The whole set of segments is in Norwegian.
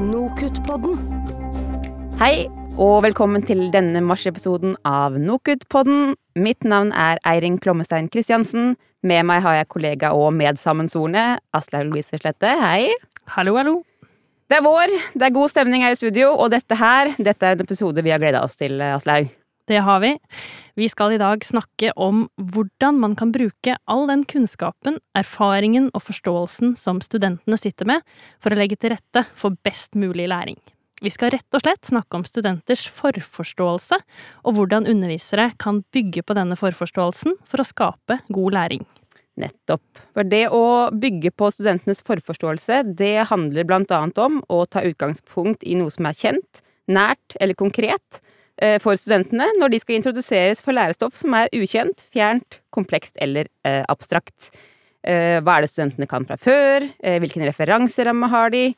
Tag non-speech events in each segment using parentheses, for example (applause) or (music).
Nokutt-podden. Hei, og velkommen til denne marsjepisoden av Nokutt-podden. Mitt navn er Eirin Klommestein Kristiansen. Med meg har jeg kollega og medsammensvorne Aslaug Louise Slette. Hei. Hallo, hallo. Det er vår, det er god stemning her i studio, og dette her, dette er en episode vi har gleda oss til, Aslaug. Det har vi. Vi skal i dag snakke om hvordan man kan bruke all den kunnskapen, erfaringen og forståelsen som studentene sitter med, for å legge til rette for best mulig læring. Vi skal rett og slett snakke om studenters forforståelse, og hvordan undervisere kan bygge på denne forforståelsen for å skape god læring. Nettopp. For det å bygge på studentenes forforståelse, det handler blant annet om å ta utgangspunkt i noe som er kjent, nært eller konkret for studentene når de skal introduseres for lærestoff som er ukjent, fjernt, komplekst eller eh, abstrakt. Eh, hva er det studentene kan fra før? Eh, hvilken referanseramme har de?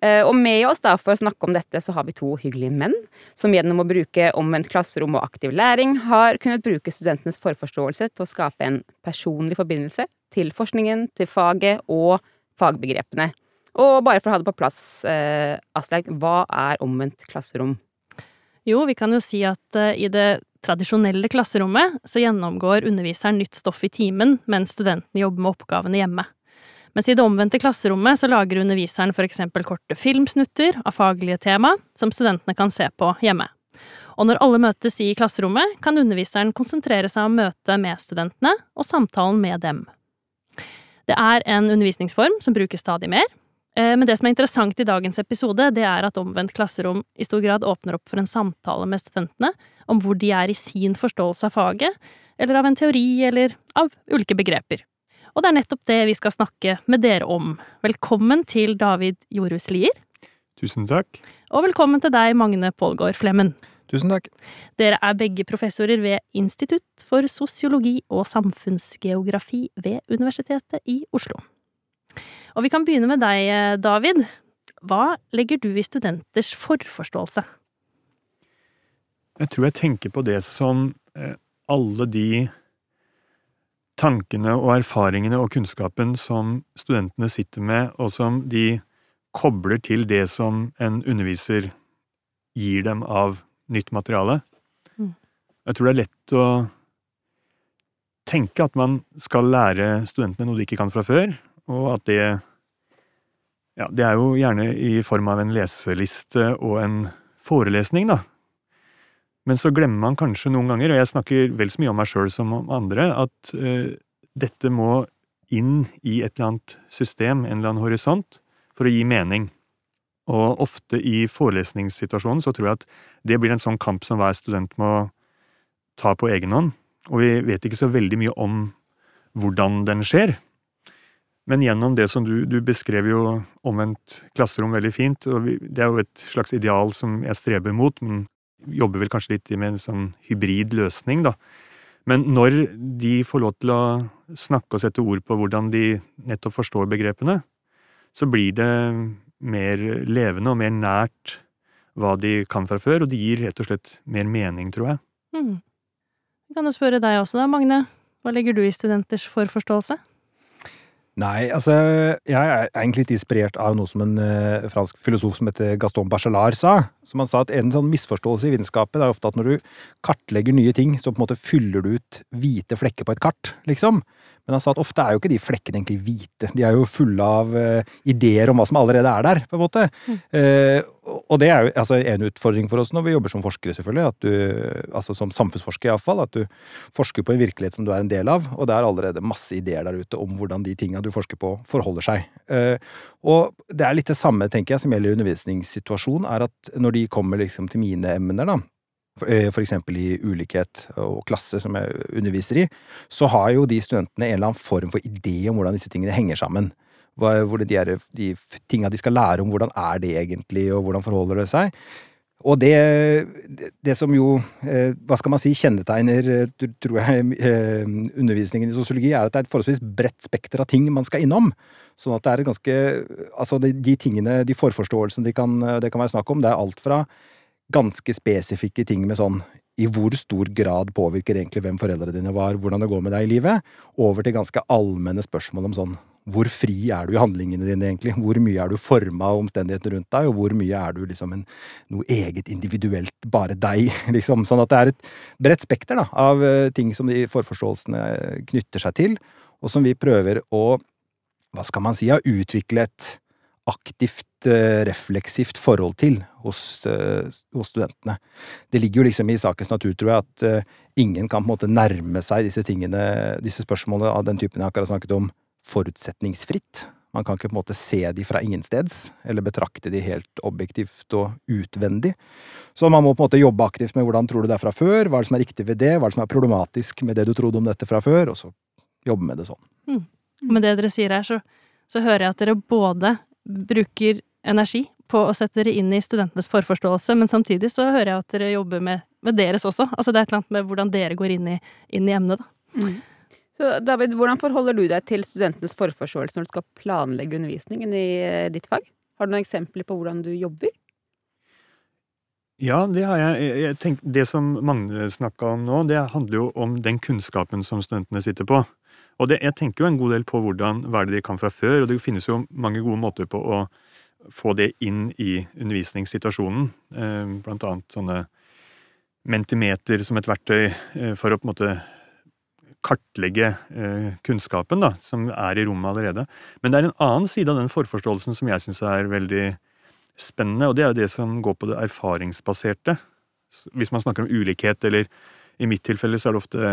Eh, og med oss da, for å snakke om dette, så har vi to hyggelige menn som gjennom å bruke omvendt klasserom og aktiv læring har kunnet bruke studentenes forforståelse til å skape en personlig forbindelse til forskningen, til faget og fagbegrepene. Og bare for å ha det på plass, eh, Aslaug, hva er omvendt klasserom? Jo, vi kan jo si at uh, i det tradisjonelle klasserommet så gjennomgår underviseren nytt stoff i timen mens studentene jobber med oppgavene hjemme. Mens i det omvendte klasserommet så lager underviseren for eksempel korte filmsnutter av faglige tema som studentene kan se på hjemme. Og når alle møtes i klasserommet, kan underviseren konsentrere seg om møtet med studentene og samtalen med dem. Det er en undervisningsform som brukes stadig mer, eh, men det som er interessant i dagens episode, det er at omvendt klasserom i stor grad åpner opp for en samtale med studentene om hvor de er i sin forståelse av faget, eller av en teori, eller av ulike begreper. Og det er nettopp det vi skal snakke med dere om. Velkommen til David Jorhus Lier. Tusen takk. Og velkommen til deg, Magne Pålgaard Flemmen. Tusen takk. Dere er begge professorer ved Institutt for sosiologi og samfunnsgeografi ved Universitetet i Oslo. Og vi kan begynne med deg, David. Hva legger du i studenters forforståelse? Jeg tror jeg tenker på det som eh, alle de tankene og erfaringene og kunnskapen som studentene sitter med, og som de kobler til det som en underviser gir dem av nytt materiale. Mm. Jeg tror det er lett å tenke at man skal lære studentene noe de ikke kan fra før, og at det Ja, det er jo gjerne i form av en leseliste og en forelesning, da. Men så glemmer man kanskje noen ganger, og jeg snakker vel så mye om meg sjøl som om andre, at uh, dette må inn i et eller annet system, en eller annen horisont, for å gi mening. Og ofte i forelesningssituasjonen så tror jeg at det blir en sånn kamp som hver student må ta på egen hånd. Og vi vet ikke så veldig mye om hvordan den skjer. Men gjennom det som du, du beskrev jo omvendt klasserom veldig fint, og vi, det er jo et slags ideal som jeg streber mot, men jobber vel kanskje litt med en sånn hybrid løsning, da. Men når de får lov til å snakke og sette ord på hvordan de nettopp forstår begrepene, så blir det mer levende og mer nært hva de kan fra før, og det gir rett og slett mer mening, tror jeg. Hmm. Jeg kan jo spørre deg også da, Magne. Hva legger du i studenters forforståelse? Nei, altså jeg er egentlig litt inspirert av noe som en uh, fransk filosof som heter Gaston Bachelard sa. Som han sa at en sånn misforståelse i vitenskapen er ofte at når du kartlegger nye ting, så på en måte fyller du ut hvite flekker på et kart, liksom. Men han sa at ofte er jo ikke de flekkene egentlig hvite. De er jo fulle av uh, ideer om hva som allerede er der, på en måte. Mm. Uh, og det er jo altså, en utfordring for oss når vi jobber som forskere, selvfølgelig. At du, altså som samfunnsforsker iallfall, at du forsker på en virkelighet som du er en del av. Og det er allerede masse ideer der ute om hvordan de tinga du forsker på, forholder seg. Uh, og det er litt det samme, tenker jeg, som gjelder undervisningssituasjon, er at når de kommer liksom til mine emner, da, for eksempel i ulikhet og klasse som jeg underviser i, så har jo de studentene en eller annen form for idé om hvordan disse tingene henger sammen. Hvordan de, er, de tinga de skal lære om, hvordan er det egentlig, og hvordan forholder det seg. Og det, det som jo, hva skal man si, kjennetegner, tror jeg, undervisningen i sosiologi, er at det er et forholdsvis bredt spekter av ting man skal innom. Sånn at det er ganske Altså, de tingene, de forforståelsene de kan, det kan være snakk om, det er alt fra ganske spesifikke ting med sånn i hvor stor grad påvirker egentlig hvem foreldrene dine var, hvordan det går med deg i livet, over til ganske allmenne spørsmål om sånn hvor fri er du i handlingene dine, egentlig? Hvor mye er du forma av omstendighetene rundt deg, og hvor mye er du liksom en, noe eget individuelt, bare deg, (laughs) liksom? Sånn at det er et bredt spekter da, av eh, ting som de forforståelsene knytter seg til, og som vi prøver å, hva skal man si, ha utvikle et aktivt, eh, refleksivt forhold til hos, eh, hos, studentene. Det ligger jo liksom i sakens natur, tror jeg, at ingen kan på en måte nærme seg disse tingene, disse spørsmålene av den typen jeg akkurat snakket om, forutsetningsfritt. Man kan ikke på en måte se de fra ingensteds, eller betrakte de helt objektivt og utvendig. Så man må på en måte jobbe aktivt med hvordan tror du det er fra før, hva er det som er riktig ved det, hva er det som er problematisk med det du trodde om dette fra før, og så jobbe med det sånn. Mm. Med det dere sier her, så, så hører jeg at dere både bruker energi på å sette dere inn i studentenes forforståelse, men samtidig så hører jeg at dere jobber med, med deres også. Altså det er et eller annet med hvordan dere går inn i, inn i emnet, da. Mm. Så David, hvordan forholder du deg til studentenes forforståelse når du skal planlegge undervisningen i eh, ditt fag? Har du noen eksempler på hvordan du jobber? Ja, det har jeg. jeg tenker, det som Magne snakka om nå, det handler jo om den kunnskapen som studentene sitter på. Og det, jeg tenker jo en god del på hvordan, hva er det de kan fra før, og det finnes jo mange gode måter på å få det inn i undervisningssituasjonen. Eh, blant annet sånne mentimeter som et verktøy eh, for å på en måte kartlegge eh, kunnskapen da, som er i rommet allerede. Men det er en annen side av den forforståelsen som jeg syns er veldig spennende, og det er jo det som går på det erfaringsbaserte. Hvis man snakker om ulikhet, eller i mitt tilfelle så er det ofte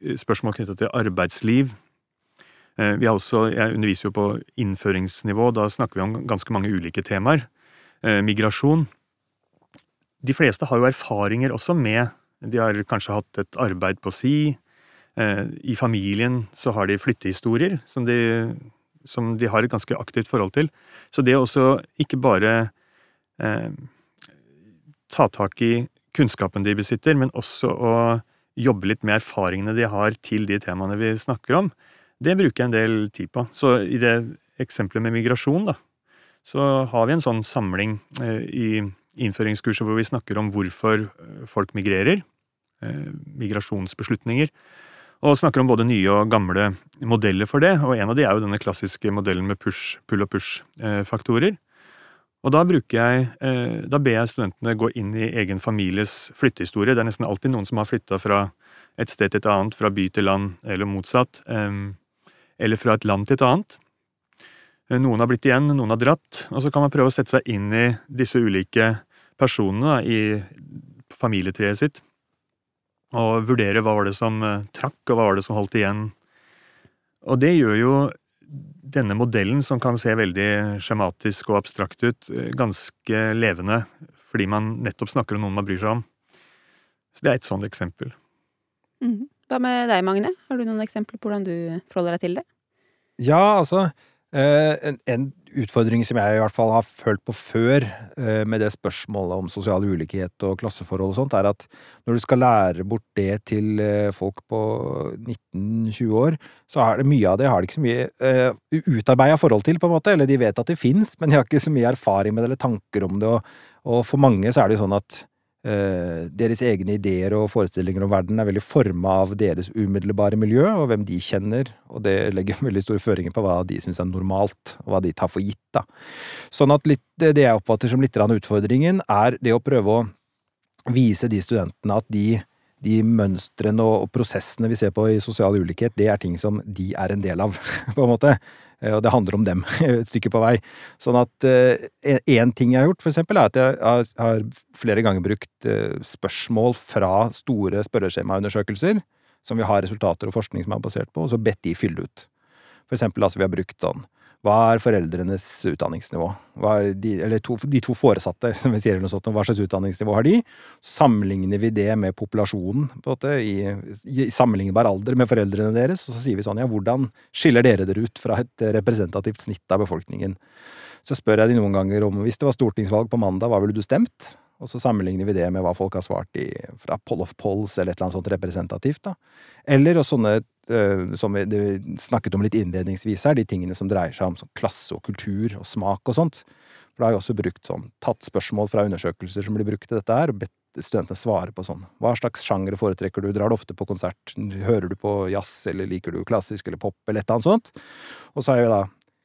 spørsmål knytta til arbeidsliv. Eh, vi har også, Jeg underviser jo på innføringsnivå, da snakker vi om ganske mange ulike temaer. Eh, migrasjon. De fleste har jo erfaringer også med De har kanskje hatt et arbeid på si, Eh, I familien så har de flyttehistorier som de, som de har et ganske aktivt forhold til. Så det å også ikke bare eh, ta tak i kunnskapen de besitter, men også å jobbe litt med erfaringene de har til de temaene vi snakker om, det bruker jeg en del tid på. Så i det eksempelet med migrasjon, da, så har vi en sånn samling eh, i innføringskurset hvor vi snakker om hvorfor eh, folk migrerer. Eh, migrasjonsbeslutninger og snakker om både nye og gamle modeller for det. og En av de er jo denne klassiske modellen med push, pull og push-faktorer. Og da, jeg, eh, da ber jeg studentene gå inn i egen families flyttehistorie. Det er nesten alltid noen som har flytta fra et sted til et annet, fra by til land, eller motsatt. Eller fra et land til et annet. Eh, noen har blitt igjen, noen har dratt. Og så kan man prøve å sette seg inn i disse ulike personene i familietreet sitt og vurdere hva var det som eh, trakk, og hva var det som holdt igjen. Og det gjør jo denne modellen, som kan se veldig skjematisk og abstrakt ut, eh, ganske levende, fordi man nettopp snakker om noen man bryr seg om. Så det er et sånt eksempel. Mm. Hva med deg, Magne? Har du noen eksempler på hvordan du forholder deg til det? Ja, altså en, en, utfordring som jeg i hvert fall har følt på før eh, med det spørsmålet om sosial ulikhet og klasseforhold og sånt, er at når du skal lære bort det til eh, folk på 19-20 år, så er det mye av det har de ikke så mye utarbeida forhold til, på en måte. Eller de vet at det fins, men de har ikke så mye erfaring med det eller tanker om det. Og, og for mange så er det jo sånn at deres egne ideer og forestillinger om verden er veldig forma av deres umiddelbare miljø og hvem de kjenner, og det legger (laughs) veldig store føringer på hva de syns er normalt, og hva de tar for gitt. da. Sånn at litt, det jeg oppfatter som litt av utfordringen, er det å prøve å vise de studentene at de, de mønstrene og prosessene vi ser på i sosial ulikhet, det er ting som de er en del av, (laughs) på en måte. Eh, og det handler om dem (laughs) et stykke på vei. Sånn at én uh, ting jeg har gjort, for eksempel, er at jeg har, flere ganger brukt uh, spørsmål fra store spørreskjemaundersøkelser, som vi har resultater og forskning som er basert på, og så bedt de fylle ut. For eksempel, altså, vi har brukt sånn hva er foreldrenes utdanningsnivå? De, eller to, de to foresatte, (laughs) som vi sier eller noe sånt, hva slags utdanningsnivå har de? Sammenligner vi det med populasjonen, måte, i, i sammenlignbar alder med foreldrene deres, og så sier vi sånn, ja, hvordan skiller dere dere ut fra et representativt snitt av befolkningen? Så spør jeg de noen ganger om hvis det var stortingsvalg på mandag, hva ville du stemt? Og så sammenligner vi det med hva folk har svart i, fra Poll of Polls eller et eller annet sånt representativt. da. Eller sånne som vi snakket om litt innledningsvis her, de tingene som dreier seg om sånn klasse og kultur og smak og sånt. For da har jeg også brukt sånn, tatt spørsmål fra undersøkelser som blir brukt til dette her, og bedt studentene svare på sånn. Hva slags sjangere foretrekker du? Drar du ofte på konsert? Hører du på jazz, eller liker du klassisk eller pop, eller et eller annet sånt? Og så har vi da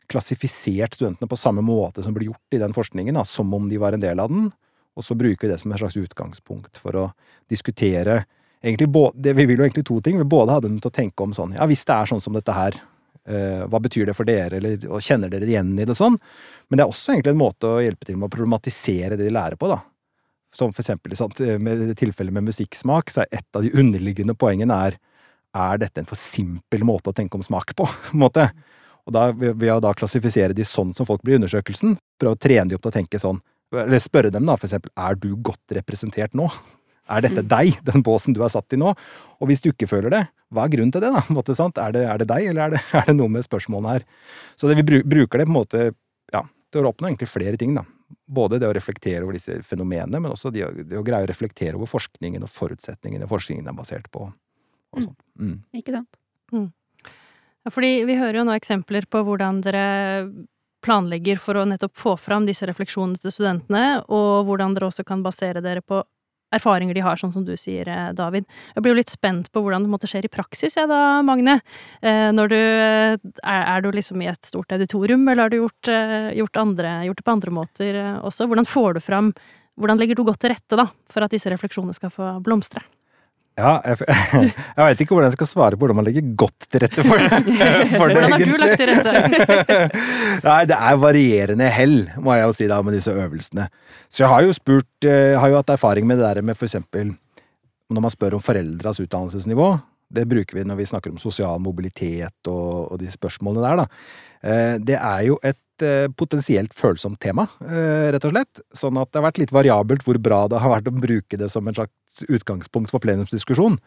klassifisert studentene på samme måte som blir gjort i den forskningen, da, som om de var en del av den. Og så bruker vi det som et slags utgangspunkt for å diskutere egentlig både, Vi vil jo egentlig to ting. Vi både ha dem til å tenke om sånn Ja, hvis det er sånn som dette her, eh, hva betyr det for dere, eller og kjenner dere igjen i det sånn? Men det er også egentlig en måte å hjelpe til med å problematisere det de lærer på, da. Som for eksempel sant, med tilfellet med musikksmak, så er et av de underliggende poengene er er dette en for simpel måte å tenke om smak på, (laughs) på en måte? Og da, ved å da klassifisere de sånn som folk blir i undersøkelsen, prøve å trene de opp til å tenke sånn, eller spørre dem da, for eksempel, er du godt representert nå? Er dette Mm. deg, den båsen du er satt i nå? Og hvis du ikke føler det, hva er grunnen til det, da? På en måte, sant? Er, det, er det deg, eller er det, (laughs) er det noe med spørsmålene her? Så det, vi bruker det på en måte ja, til å oppnå egentlig flere ting, da. Både det å reflektere over disse fenomenene, men også det å, det å greie å reflektere over forskningen og forutsetningene forskningen er basert på. Og Mm. sånt. Mm. Ikke sant? Mm. fordi vi hører jo nå eksempler på hvordan dere planlegger for å nettopp få fram disse refleksjonene til studentene, og hvordan dere også kan basere dere på erfaringer de har, sånn som du sier, eh, David. Jeg blir jo litt spent på hvordan det måtte skjer i praksis, jeg da, Magne. Eh, Når du er, er du liksom i et stort auditorium, eller har du gjort, eh, gjort, andre, gjort det på andre måter eh, også? Hvordan får du fram Hvordan legger du godt til rette, da, for at disse refleksjonene skal få blomstre? Ja, jeg, (laughs) jeg veit ikke hvordan jeg skal svare på hvordan man legger godt til rette for det. (laughs) For det Hvordan har du lagt til rette? (laughs) Nei, det er varierende hell, må jeg jo si da, med disse øvelsene. Så jeg har jo spurt, eh, jeg har jo hatt erfaring med det der med for eksempel når man spør om foreldras utdannelsesnivå. Det bruker vi når vi snakker om sosial mobilitet og, og de spørsmålene der, da. Eh, Det er jo et eh, potensielt følsomt tema, eh, rett og slett. Sånn at det har vært litt variabelt hvor bra det har vært å bruke det som en slags utgangspunkt for plenumsdiskusjon.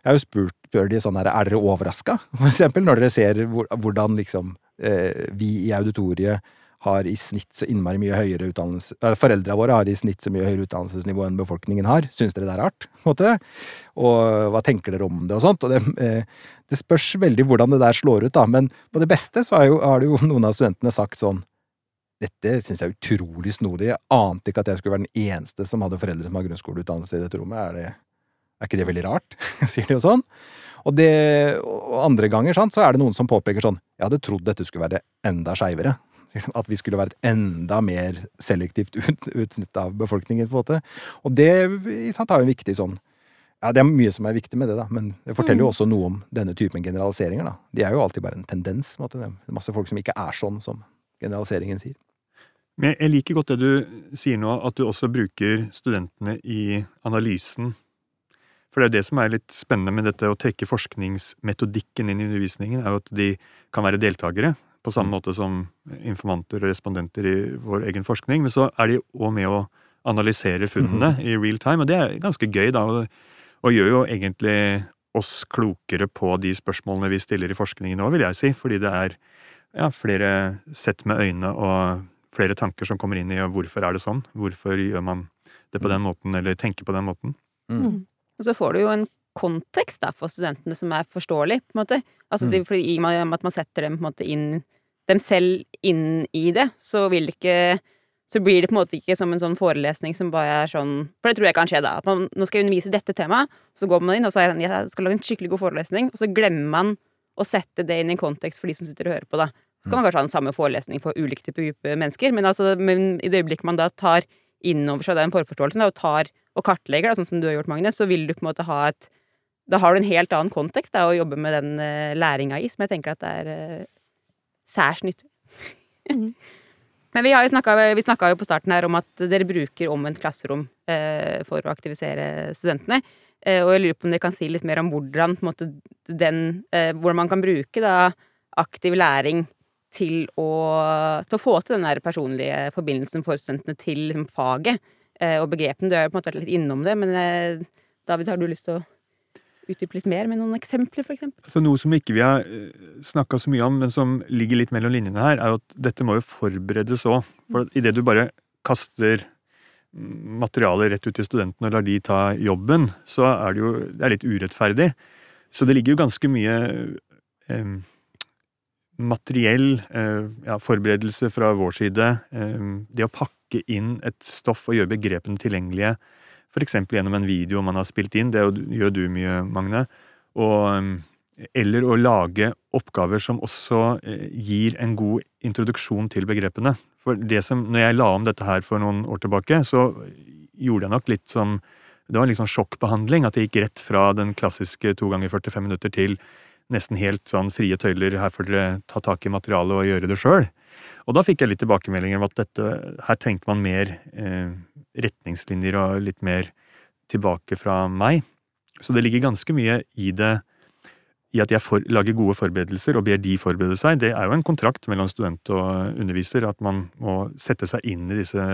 Jeg har jo spurt spør de sånn her, er dere overraska, (laughs) for eksempel, når dere ser hvordan liksom eh, vi i auditoriet har i snitt så innmari mye høyere utdannelse eh, Foreldra våre har i snitt så mye høyere utdannelsesnivå enn befolkningen har. Syns dere det er rart? (laughs) Og hva tenker dere om det, og sånt? Og det, eh, det spørs veldig hvordan det der slår ut, da. Men på det beste så jo, har jo (laughs) noen av studentene sagt sånn dette synes jeg er utrolig snodig. Jeg ante ikke at jeg skulle være den eneste som hadde foreldre som har grunnskoleutdannelse i dette rommet. Er, det, er ikke det veldig rart? (laughs) Sier de jo sånn. Og, det, og andre ganger sant, så er det noen som påpeker sånn Jeg hadde trodd dette skulle være enda skeivere. (laughs) At vi skulle være et enda mer selektivt ut, utsnitt av befolkningen. på en måte. Og det sant, har jo en viktig sånn ja, Det er mye som er viktig med det, da, men det forteller jo også noe om denne typen generaliseringer. da. De er jo alltid bare en tendens. måte. Det er masse folk som ikke er sånn som generaliseringen sier. Men jeg liker godt det du sier nå, at du også bruker studentene i analysen. For det er jo det som er litt spennende med dette å trekke forskningsmetodikken inn i undervisningen, er jo at de kan være deltakere, på samme måte som informanter og respondenter i vår egen forskning. Men så er de òg med å analysere funnene i real time, og det er ganske gøy, da. Og, gjør jo egentlig oss klokere på de spørsmålene vi stiller i forskningen nå, vil jeg si. Fordi det er ja, flere sett med øyne og flere tanker som kommer inn i hvorfor er det sånn? Hvorfor gjør man det på den måten, eller tenker på den måten? Mm. Og så får du jo en kontekst da, for studentene som er forståelig, på en måte. Altså, Mm. det, fordi I og med at man setter dem på en måte inn dem selv inn i det, så vil det ikke så blir det på en måte ikke som en sånn forelesning som bare er sånn For det tror jeg kan skje, da. At man, nå skal jeg undervise dette temaet, så går man inn og så er jeg skal lage en skikkelig god forelesning, og så glemmer man å sette det inn i en kontekst for de som sitter og hører på, da. Så kan man kanskje ha den samme forelesning for ulike typer mennesker, men, altså, men i det øyeblikket man da tar inn over seg den forforståelsen, og tar og kartlegger, da, sånn som du har gjort, Magne, så vil du på en måte ha et Da har du en helt annen kontekst da, å jobbe med den uh, læringa i, som jeg tenker at det er uh, særs nyttig. Men vi, jo snakka, jo på starten her om at dere bruker omvendt klasserom eh, for å aktivisere studentene. Eh, og jeg lurer på om dere kan si litt mer om hvordan, måte, den, eh, hvordan man kan bruke da, aktiv læring til å, til å få til den der personlige forbindelsen for studentene til liksom, faget eh, og begrepene. Du har jo på en måte vært litt innom det, men eh, David, har du lyst til å utdype litt mer med noen eksempler, for eksempel? Noe som ikke vi har snakka så mye om, men som ligger litt mellom linjene her, er jo at dette må jo forberedes òg. For idet du bare kaster materialet rett ut til studentene og lar de ta jobben, så er det jo det er litt urettferdig. Så det ligger jo ganske mye eh, materiell eh, ja, forberedelse fra vår side. Eh, det å pakke inn et stoff og gjøre begrepene tilgjengelige F.eks. gjennom en video man har spilt inn, det gjør du mye, Magne. Og, eller å lage oppgaver som også eh, gir en god introduksjon til begrepene. For det som, når jeg la om dette her for noen år tilbake, så gjorde jeg nok litt som Det var en litt sånn sjokkbehandling. At det gikk rett fra den klassiske to ganger 45 minutter til nesten helt sånn frie tøyler. Her får dere ta tak i materialet og gjøre det sjøl. Og da fikk jeg litt tilbakemeldinger om at dette, her trengte man mer eh, retningslinjer og litt mer tilbake fra meg. Så det ligger ganske mye i det i at jeg for, lager gode forberedelser og ber de forberede seg. Det er jo en kontrakt mellom student og underviser, at man må sette seg inn i disse,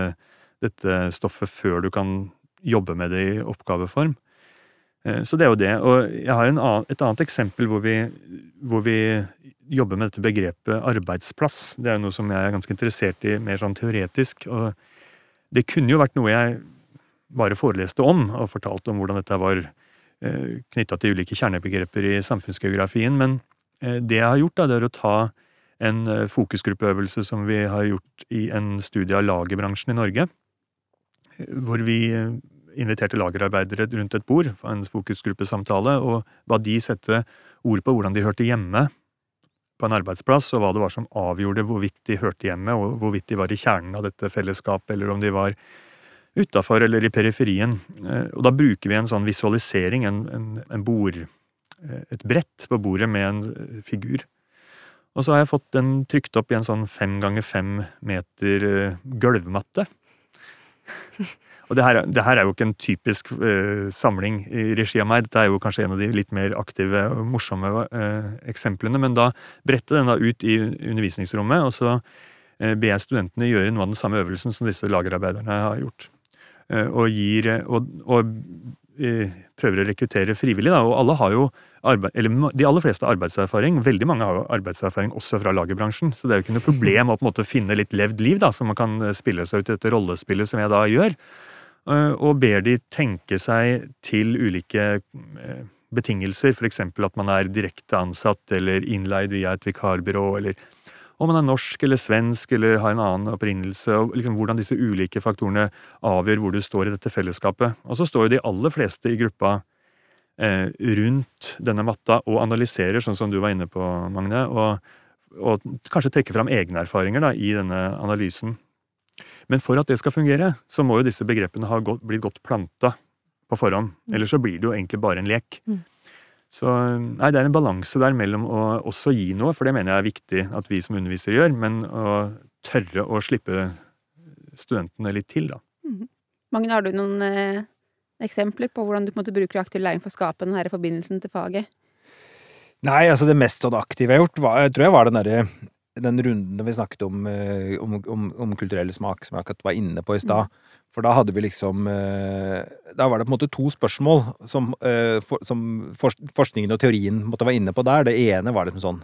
dette stoffet før du kan jobbe med det i oppgaveform. Eh, så det er jo det. Og jeg har annen, et annet eksempel hvor vi, hvor vi, jobber med dette begrepet arbeidsplass. Det er jo noe som jeg er ganske interessert i mer sånn teoretisk. og det kunne jo vært noe jeg bare foreleste om, og fortalte om hvordan dette var eh, knytta til ulike kjernebegreper i samfunnsgeografien. Men eh, det jeg har gjort, da, det er å ta en fokusgruppeøvelse som vi har gjort i en studie av lagerbransjen i Norge. Hvor vi inviterte lagerarbeidere rundt et bord, en fokusgruppesamtale, og ba de sette ord på hvordan de hørte hjemme på en arbeidsplass, og hva det var som avgjorde hvorvidt de hørte hjemme, og hvorvidt de var i kjernen av dette fellesskapet, eller om de var utafor eller i periferien. Eh, og da bruker vi en sånn visualisering, en, en, en bord, eh, et brett på bordet med en eh, figur. Og så har jeg fått den trykt opp i en sånn fem ganger fem meter gulvmatte. Og det her, det her, er jo ikke en typisk uh, samling i regi av meg. Dette er jo kanskje en av de litt mer aktive og morsomme uh, eksemplene. Men da bretter den da ut i undervisningsrommet, og så uh, ber jeg studentene gjøre noe av den samme øvelsen som disse lagerarbeiderne har gjort. og gir og, og prøver å rekruttere frivillig, da. Og alle har jo arbeid, eller de aller fleste har arbeidserfaring. Veldig mange har jo arbeidserfaring også fra lagerbransjen. Så det er jo ikke noe problem å på en måte finne litt levd liv, da, så man kan spille seg ut i dette rollespillet som jeg da gjør. Eh, og ber de tenke seg til ulike eh, betingelser, f.eks. at man er direkte ansatt eller innleid via et vikarbyrå, eller om man er norsk eller svensk eller har en annen opprinnelse, og liksom hvordan disse ulike faktorene avgjør hvor du står i dette fellesskapet. Og så står jo de aller fleste i gruppa eh, rundt denne matta og analyserer, sånn som du var inne på, Magne, og, og kanskje trekker fram egne erfaringer da, i denne analysen. Men for at det skal fungere, så må jo disse begrepene ha gått, blitt godt planta på forhånd. Mm. Ellers så blir det jo egentlig bare en lek. Mm. Så nei, det er en balanse der mellom å også gi noe, for det mener jeg er viktig at vi som undervisere gjør, men å tørre å slippe studentene litt til, da. Mm. Magne, har du noen eh, eksempler på hvordan du på en måte bruker aktiv læring for å skape den forbindelsen til faget? Nei, altså det mest sånn aktive jeg har gjort, var, jeg tror jeg var den derre den runden vi snakket om, eh, om, om, om, kulturell smak, som jeg akkurat var inne på i stad. Mm. For da hadde vi liksom eh, Da var det på en måte to spørsmål som, eh, som forskningen og teorien måtte være inne på der. Det ene var liksom sånn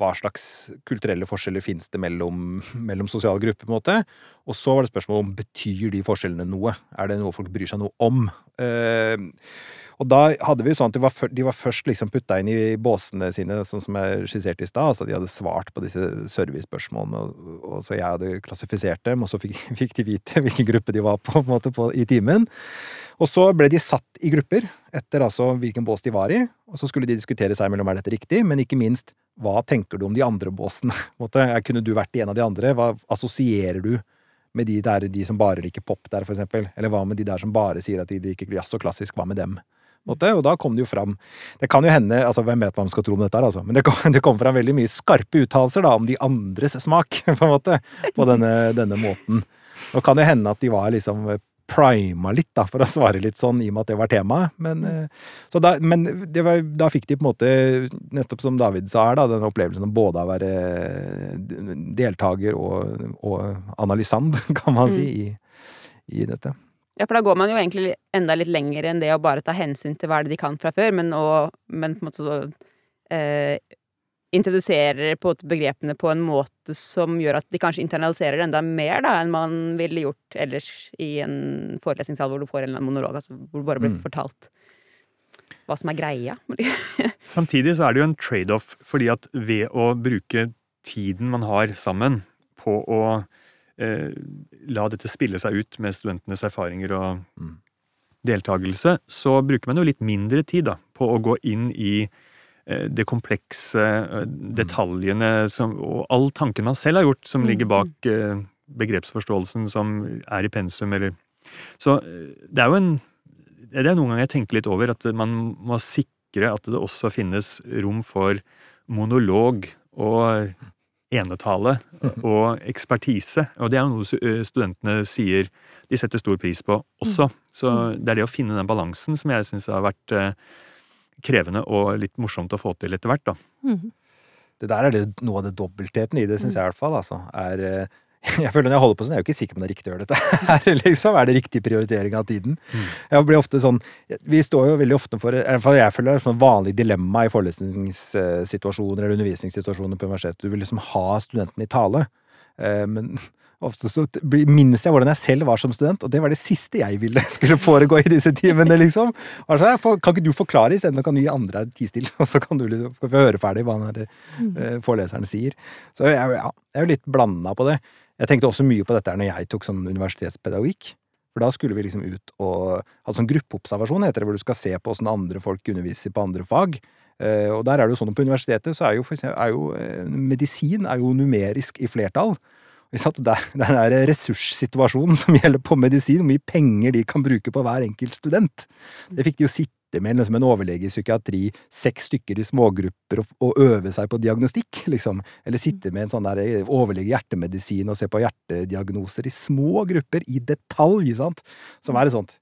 hva slags kulturelle forskjeller finnes det mellom, (laughs) mellom sosiale grupper? på en måte? Og så var det spørsmål om betyr de forskjellene noe? Er det noe folk bryr seg noe om? Eh, og da hadde vi jo sånn at de var, de var først liksom putta inn i båsene sine, sånn som jeg skisserte i stad. Altså de hadde svart på disse servicespørsmålene, og, og, så jeg hadde klassifisert dem, og så fikk, (laughs) fikk de vite hvilken gruppe de var på, på, måte, på i timen. Og så ble de satt i grupper etter altså hvilken bås de var i, og så skulle de diskutere seg mellom er dette riktig, men ikke minst hva tenker du om de andre båsene? (laughs) Kunne du vært i en av de andre? Hva assosierer du med de der de som bare liker pop der, for eksempel? Eller hva med de der som bare sier at de liker jazz og klassisk? Hva med dem? og da kom det jo fram Det kan jo hende, altså hvem vet hva man skal tro om dette her, altså, men det kom, (laughs) det kom fram veldig mye skarpe uttalelser om de andres smak, (laughs) på en måte, på denne, denne måten. Nå kan det hende at de var liksom prima litt, da, for å svare litt sånn, i og med at det var temaet. Men, eh, da, men var, da, fikk de på en måte, nettopp som David sa her, da, den opplevelsen av både å være deltaker og, og analysant, (laughs) kan man si, mm. i, i dette. Ja, for da går man jo egentlig enda litt lenger enn det å bare ta hensyn til hva det de kan fra før, men, og, men på en måte så eh, introduserer på begrepene på en måte som gjør at de kanskje internaliserer det enda mer da, enn man ville gjort ellers i en forelesningssal hvor du får en eller annen monolog, altså hvor du bare blir mm. fortalt hva som er greia. (laughs) Samtidig så er det jo en trade-off, fordi at ved å bruke tiden man har sammen på å eh, la dette spille seg ut med studentenes erfaringer og, mm. deltakelse, så bruker man jo litt mindre tid da, på å gå inn i det komplekse, eh, detaljene som, og all tanken man selv har gjort, som ligger bak eh, begrepsforståelsen som er i pensum, eller Så det er jo en Det er noen ganger jeg tenker litt over, at man må sikre at det også finnes rom for monolog og enetale (laughs) og ekspertise. Og det er jo noe studentene sier de setter stor pris på også. Så det er det å finne den balansen som jeg syns har vært krevende og litt morsomt å få til etter hvert, da. Mm. Det der er det, noe av det dobbeltheten i det, syns jeg i hvert fall. Altså, er (laughs) jeg føler Når jeg holder på sånn, jeg er jo ikke sikker på om det er riktig å gjøre dette her. (laughs) liksom. Er det riktig prioritering av tiden? Mm. Jeg blir ofte sånn, Vi står jo veldig ofte for i hvert fall jeg føler det er et sånn vanlig dilemma i forelesningssituasjoner eller undervisningssituasjoner på universitetet. Du vil liksom ha studenten i tale. Eh, men ofte så minnes jeg hvordan jeg selv var som student, og det var det siste jeg ville (laughs) skulle foregå i disse timene, liksom. Altså, kan ikke du forklare isteden, kan du gi andre tid stille, (laughs) og så kan du liksom få høre ferdig hva den uh, foreleseren sier. Så jeg, ja, jeg er jo litt blanda på det. Jeg tenkte også mye på dette når jeg tok sånn universitetspedagogikk. For da skulle vi liksom ut og ha sånn gruppeobservasjon, heter det, hvor du skal se på åssen andre folk underviser på andre fag. Uh, og der er det jo sånn at på universitetet så er jo, for eksempel, er jo uh, medisin er jo numerisk i flertall. Det er den ressurssituasjonen (laughs) som gjelder på medisin, hvor mye penger de kan bruke på hver enkelt student. Det fikk de jo sitte med liksom en overlege i psykiatri, seks stykker i smågrupper, og, og øve seg på diagnostikk, liksom. Eller sitte med en sånn der overlege i hjertemedisin og se på hjertediagnoser i små grupper, i detalj, sant. Som er et sånt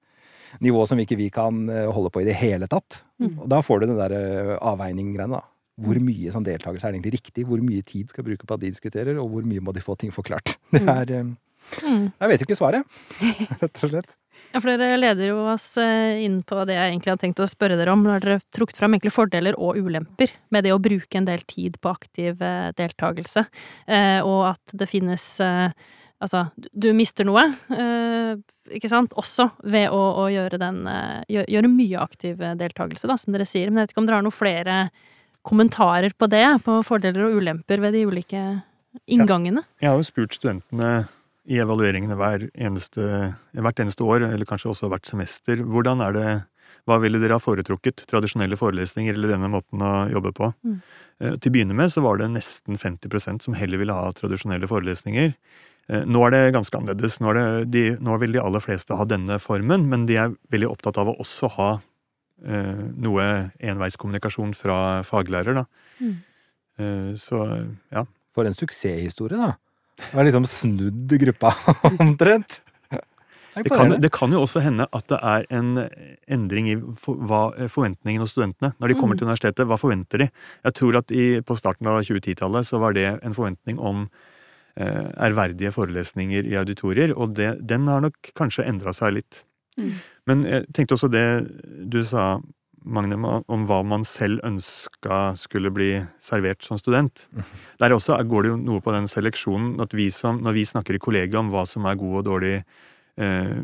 nivå som ikke vi kan eh, holde på i det hele tatt. Og da får du den der eh, avveining-greiene, da. Hvor mye sånn deltakelse er egentlig riktig? Hvor mye tid skal bruke på at de diskuterer, og hvor mye må de få ting forklart? (laughs) Det er mm. Jeg vet jo ikke svaret, (laughs) rett og slett. Ja, for dere leder jo oss inn på det jeg egentlig hadde tenkt å spørre dere om. Nå har dere trukket fram egentlig fordeler og ulemper med det å bruke en del tid på aktiv deltakelse, og at det finnes Altså, du mister noe, ikke sant, også ved å, å gjøre den gjøre mye aktiv deltakelse, da, som dere sier. Men jeg vet ikke om dere har noen flere kommentarer på det? På fordeler og ulemper ved de ulike inngangene? Ja, jeg har jo spurt studentene i evalueringene hver eneste, hvert eneste år, eller kanskje også hvert semester, hvordan er det hva ville dere ha foretrukket? Tradisjonelle forelesninger eller denne måten å jobbe på? Mm. Eh, til å begynne med så var det nesten 50% som heller ville ha tradisjonelle forelesninger. Eh, nå er det ganske annerledes. Nå, det, de, nå, vil de aller fleste ha denne formen, men de er veldig opptatt av å også ha noe enveiskommunikasjon fra faglærer, da. Mm. Eh, så ja. For en suksesshistorie, da. Det har liksom snudd gruppa (laughs) omtrent. Det kan, det kan, jo også hende at det er en endring i for, hva, forventningene hos studentene. Når de kommer mm. til universitetet, hva forventer de? Jeg tror at i, på starten av 2010-tallet så var det en forventning om eh, ærverdige forelesninger i auditorier, og det, den har nok kanskje endra seg litt. Mm. Men jeg tenkte også det du sa, Magne, om hva man selv ønska skulle bli servert som student. Der også går det jo noe på den seleksjonen at vi som, når vi snakker i kollegiet om hva som er god og dårlig eh,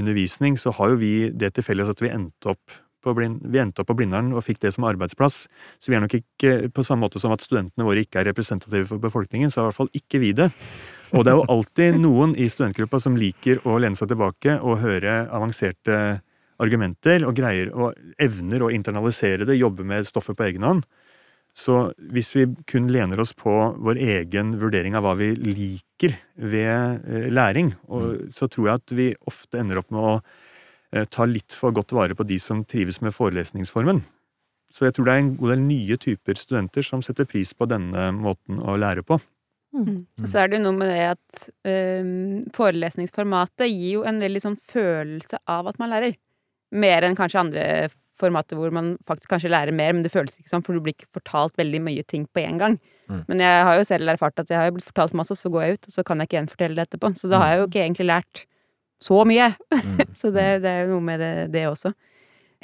undervisning, så har jo vi det til felles at vi endte opp på, blind, vi endte opp på Blindern og fikk det som arbeidsplass. Så vi er nok ikke på samme måte som at studentene våre ikke er representative for befolkningen, så er i hvert fall ikke vi det. Og det er jo alltid noen i studentgruppa som liker å lene seg tilbake og høre avanserte argumenter, og greier og evner å internalisere det, jobbe med stoffet på egen hånd. Så hvis vi kun lener oss på vår egen vurdering av hva vi liker ved eh, læring, og, så tror jeg at vi ofte ender opp med å eh, ta litt for godt vare på de som trives med forelesningsformen. Så jeg tror det er en god del nye typer studenter som setter pris på denne måten å lære på. Mm. Og så er det jo noe med det at um, forelesningsformatet gir jo en veldig sånn følelse av at man lærer. Mer enn kanskje andre formater hvor man faktisk kanskje lærer mer, men det føles ikke sånn, for du blir ikke fortalt veldig mye ting på en gang. Mm. Men jeg har jo selv erfart at jeg har blitt fortalt masse, så går jeg ut, og så kan jeg ikke gjenfortelle det etterpå. Så da har jeg jo mm. ikke egentlig lært så mye. Mm. (laughs) så det, det, er jo noe med det, det, også.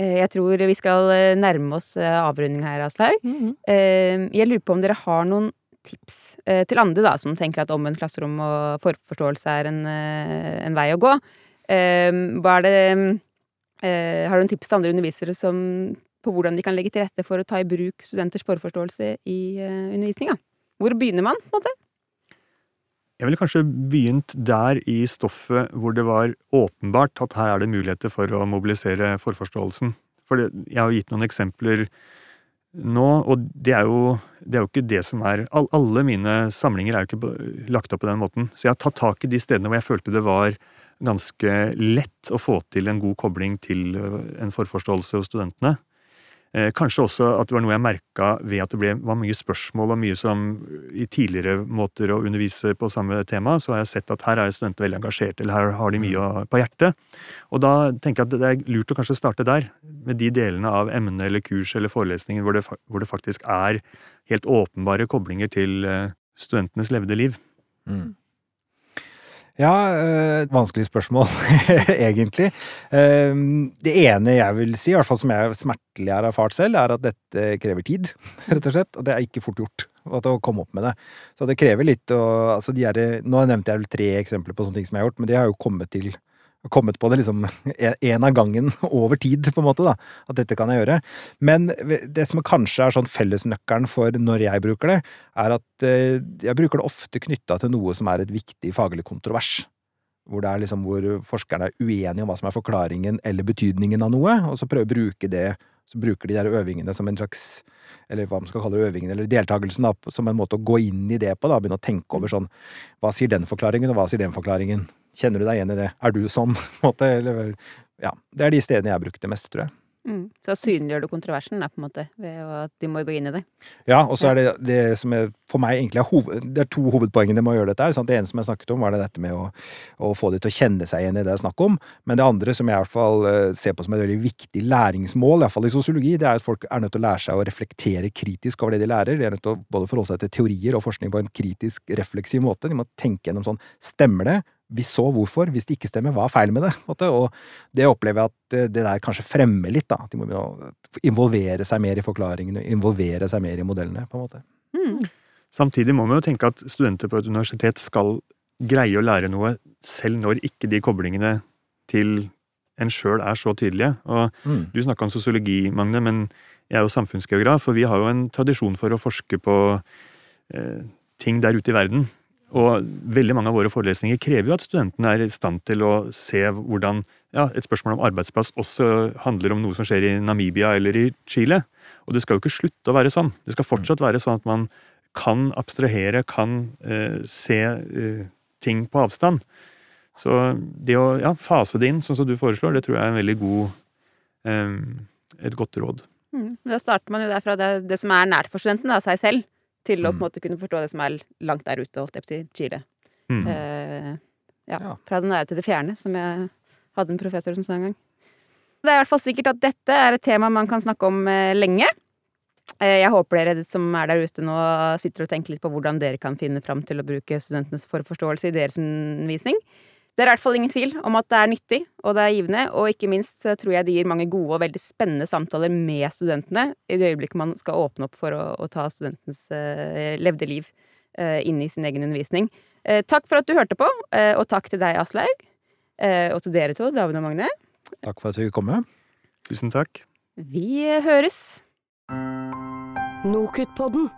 Eh, jeg tror vi skal eh, nærme oss eh, avrunding her, Aslaug. Mm -hmm. Jeg lurer på om dere har noen tips eh, til andre da, som tenker at omvendt klasserom og forforståelse er en, eh, en vei å gå. Eh, det eh, Har du en tips til andre undervisere som, på hvordan de kan legge til rette for å ta i bruk studenters forforståelse i eh, undervisninga? Hvor begynner man, på en måte? Jeg ville kanskje begynt der i stoffet hvor det var åpenbart at her er det muligheter for å mobilisere forforståelsen. For jeg har gitt noen eksempler nå, og det er jo, det er jo ikke det som er all, Alle mine samlinger er jo ikke lagt opp på den måten. Så jeg har tatt tak i de stedene hvor jeg følte det var ganske lett å få til en god kobling til en forforståelse hos studentene. Eh, kanskje også at det var noe jeg merka ved at det ble, var mye spørsmål og mye som i tidligere måter å undervise på samme tema, så har jeg sett at her er studenter veldig engasjerte, eller her har de mye mm. på hjertet. Og da tenker jeg at det er lurt å kanskje starte der, med de delene av emne eller kurs eller forelesningen hvor det, hvor det faktisk er helt åpenbare koblinger til eh, studentenes levde liv. Mm. Ja, øh, vanskelig spørsmål, (laughs) egentlig. Um, det ene jeg vil si, i hvert fall som jeg smertelig har erfart selv, er at dette krever tid, (laughs) rett og slett. Og det er ikke fort gjort å komme opp med det. Så det krever litt å altså de er, Nå nevnte jeg vel tre eksempler på sånne ting som jeg har gjort, men de har jo kommet til kommet på det liksom (laughs) én av gangen (laughs) over tid, på en måte, da. At dette kan jeg gjøre. Men det som kanskje er sånn fellesnøkkelen for når jeg bruker det, er at eh, jeg bruker det ofte knytta til noe som er et viktig faglig kontrovers. Hvor det er liksom hvor forskerne er uenige om hva som er forklaringen eller betydningen av noe, og så prøver å bruke det så bruker de der øvingene som en slags eller hva man skal kalle det, øvingene, eller deltakelsen, da, som en måte å gå inn i det på. da, Begynne å tenke over sånn Hva sier den forklaringen, og hva sier den forklaringen? Kjenner du deg igjen i det? Er du sånn? (laughs) Eller, ja, det er de stedene jeg har brukt det mest, tror jeg. Mm. Så synliggjør du kontroversen da, på en måte, ved at de må gå inn i det. Ja, og så er det det som er, for meg egentlig er hoved, Det er to hovedpoengene med å gjøre dette. her? Det ene som jeg snakket om, var det dette med å, å, få de til å kjenne seg igjen i det det er snakk om. Men det andre som jeg i hvert fall uh, ser på som et veldig viktig læringsmål, iallfall i sosiologi, det er at folk er nødt til å lære seg å reflektere kritisk over det de lærer. De er nødt til å både forholde seg til teorier og forskning på en kritisk, refleksiv måte. De må tenke gjennom sånn Stemmer det? Hvis så, hvorfor? Hvis det ikke stemmer, hva er feil med det? Og det opplever jeg at det der kanskje fremmer litt, da. At de må involvere seg mer i forklaringene, involvere seg mer i modellene, på en måte. Mm. Samtidig må vi jo tenke at studenter på et universitet skal greie å lære noe selv når ikke de koblingene til en sjøl er så tydelige. Og mm. du snakka om sosiologi, Magne, men jeg er jo samfunnsgeograf, og vi har jo en tradisjon for å forske på eh, ting der ute i verden. Og veldig mange av våre forelesninger krever jo at studentene er i stand til å se hvordan ja, et spørsmål om arbeidsplass også handler om noe som skjer i Namibia eller i Chile. Og det skal jo ikke slutte å være sånn. Det skal fortsatt være sånn at man kan abstrahere, kan eh, se eh, ting på avstand. Så det å ja, fase det inn, sånn som du foreslår, det tror jeg er en veldig god eh, et godt råd. Mm. Da starter man jo derfra det, det som er nært for studenten, da, seg selv til å på en mm. måte kunne forstå det som er langt der ute, holdt jeg på å si, Chile. Mm. Eh, ja, ja, Fra det nære til det fjerne, som jeg hadde en professor som sa en gang. Det er i hvert fall sikkert at dette er et tema man kan snakke om eh, lenge. Eh, jeg håper dere som er der ute nå, sitter og tenker litt på hvordan dere kan finne fram til å bruke studentenes forforståelse i deres undervisning. Det er i hvert fall ingen tvil om at det er nyttig og det er givende, og ikke minst tror jeg det gir mange gode og veldig spennende samtaler med studentene i det øyeblikket man skal åpne opp for å, å ta studentenes uh, levde liv uh, inn i sin egen undervisning. Uh, takk for at du hørte på, og takk til deg, Aslaug. og til dere to, David og Magne. Takk for at vi fikk komme. Tusen takk. Vi høres. Nokutpodden.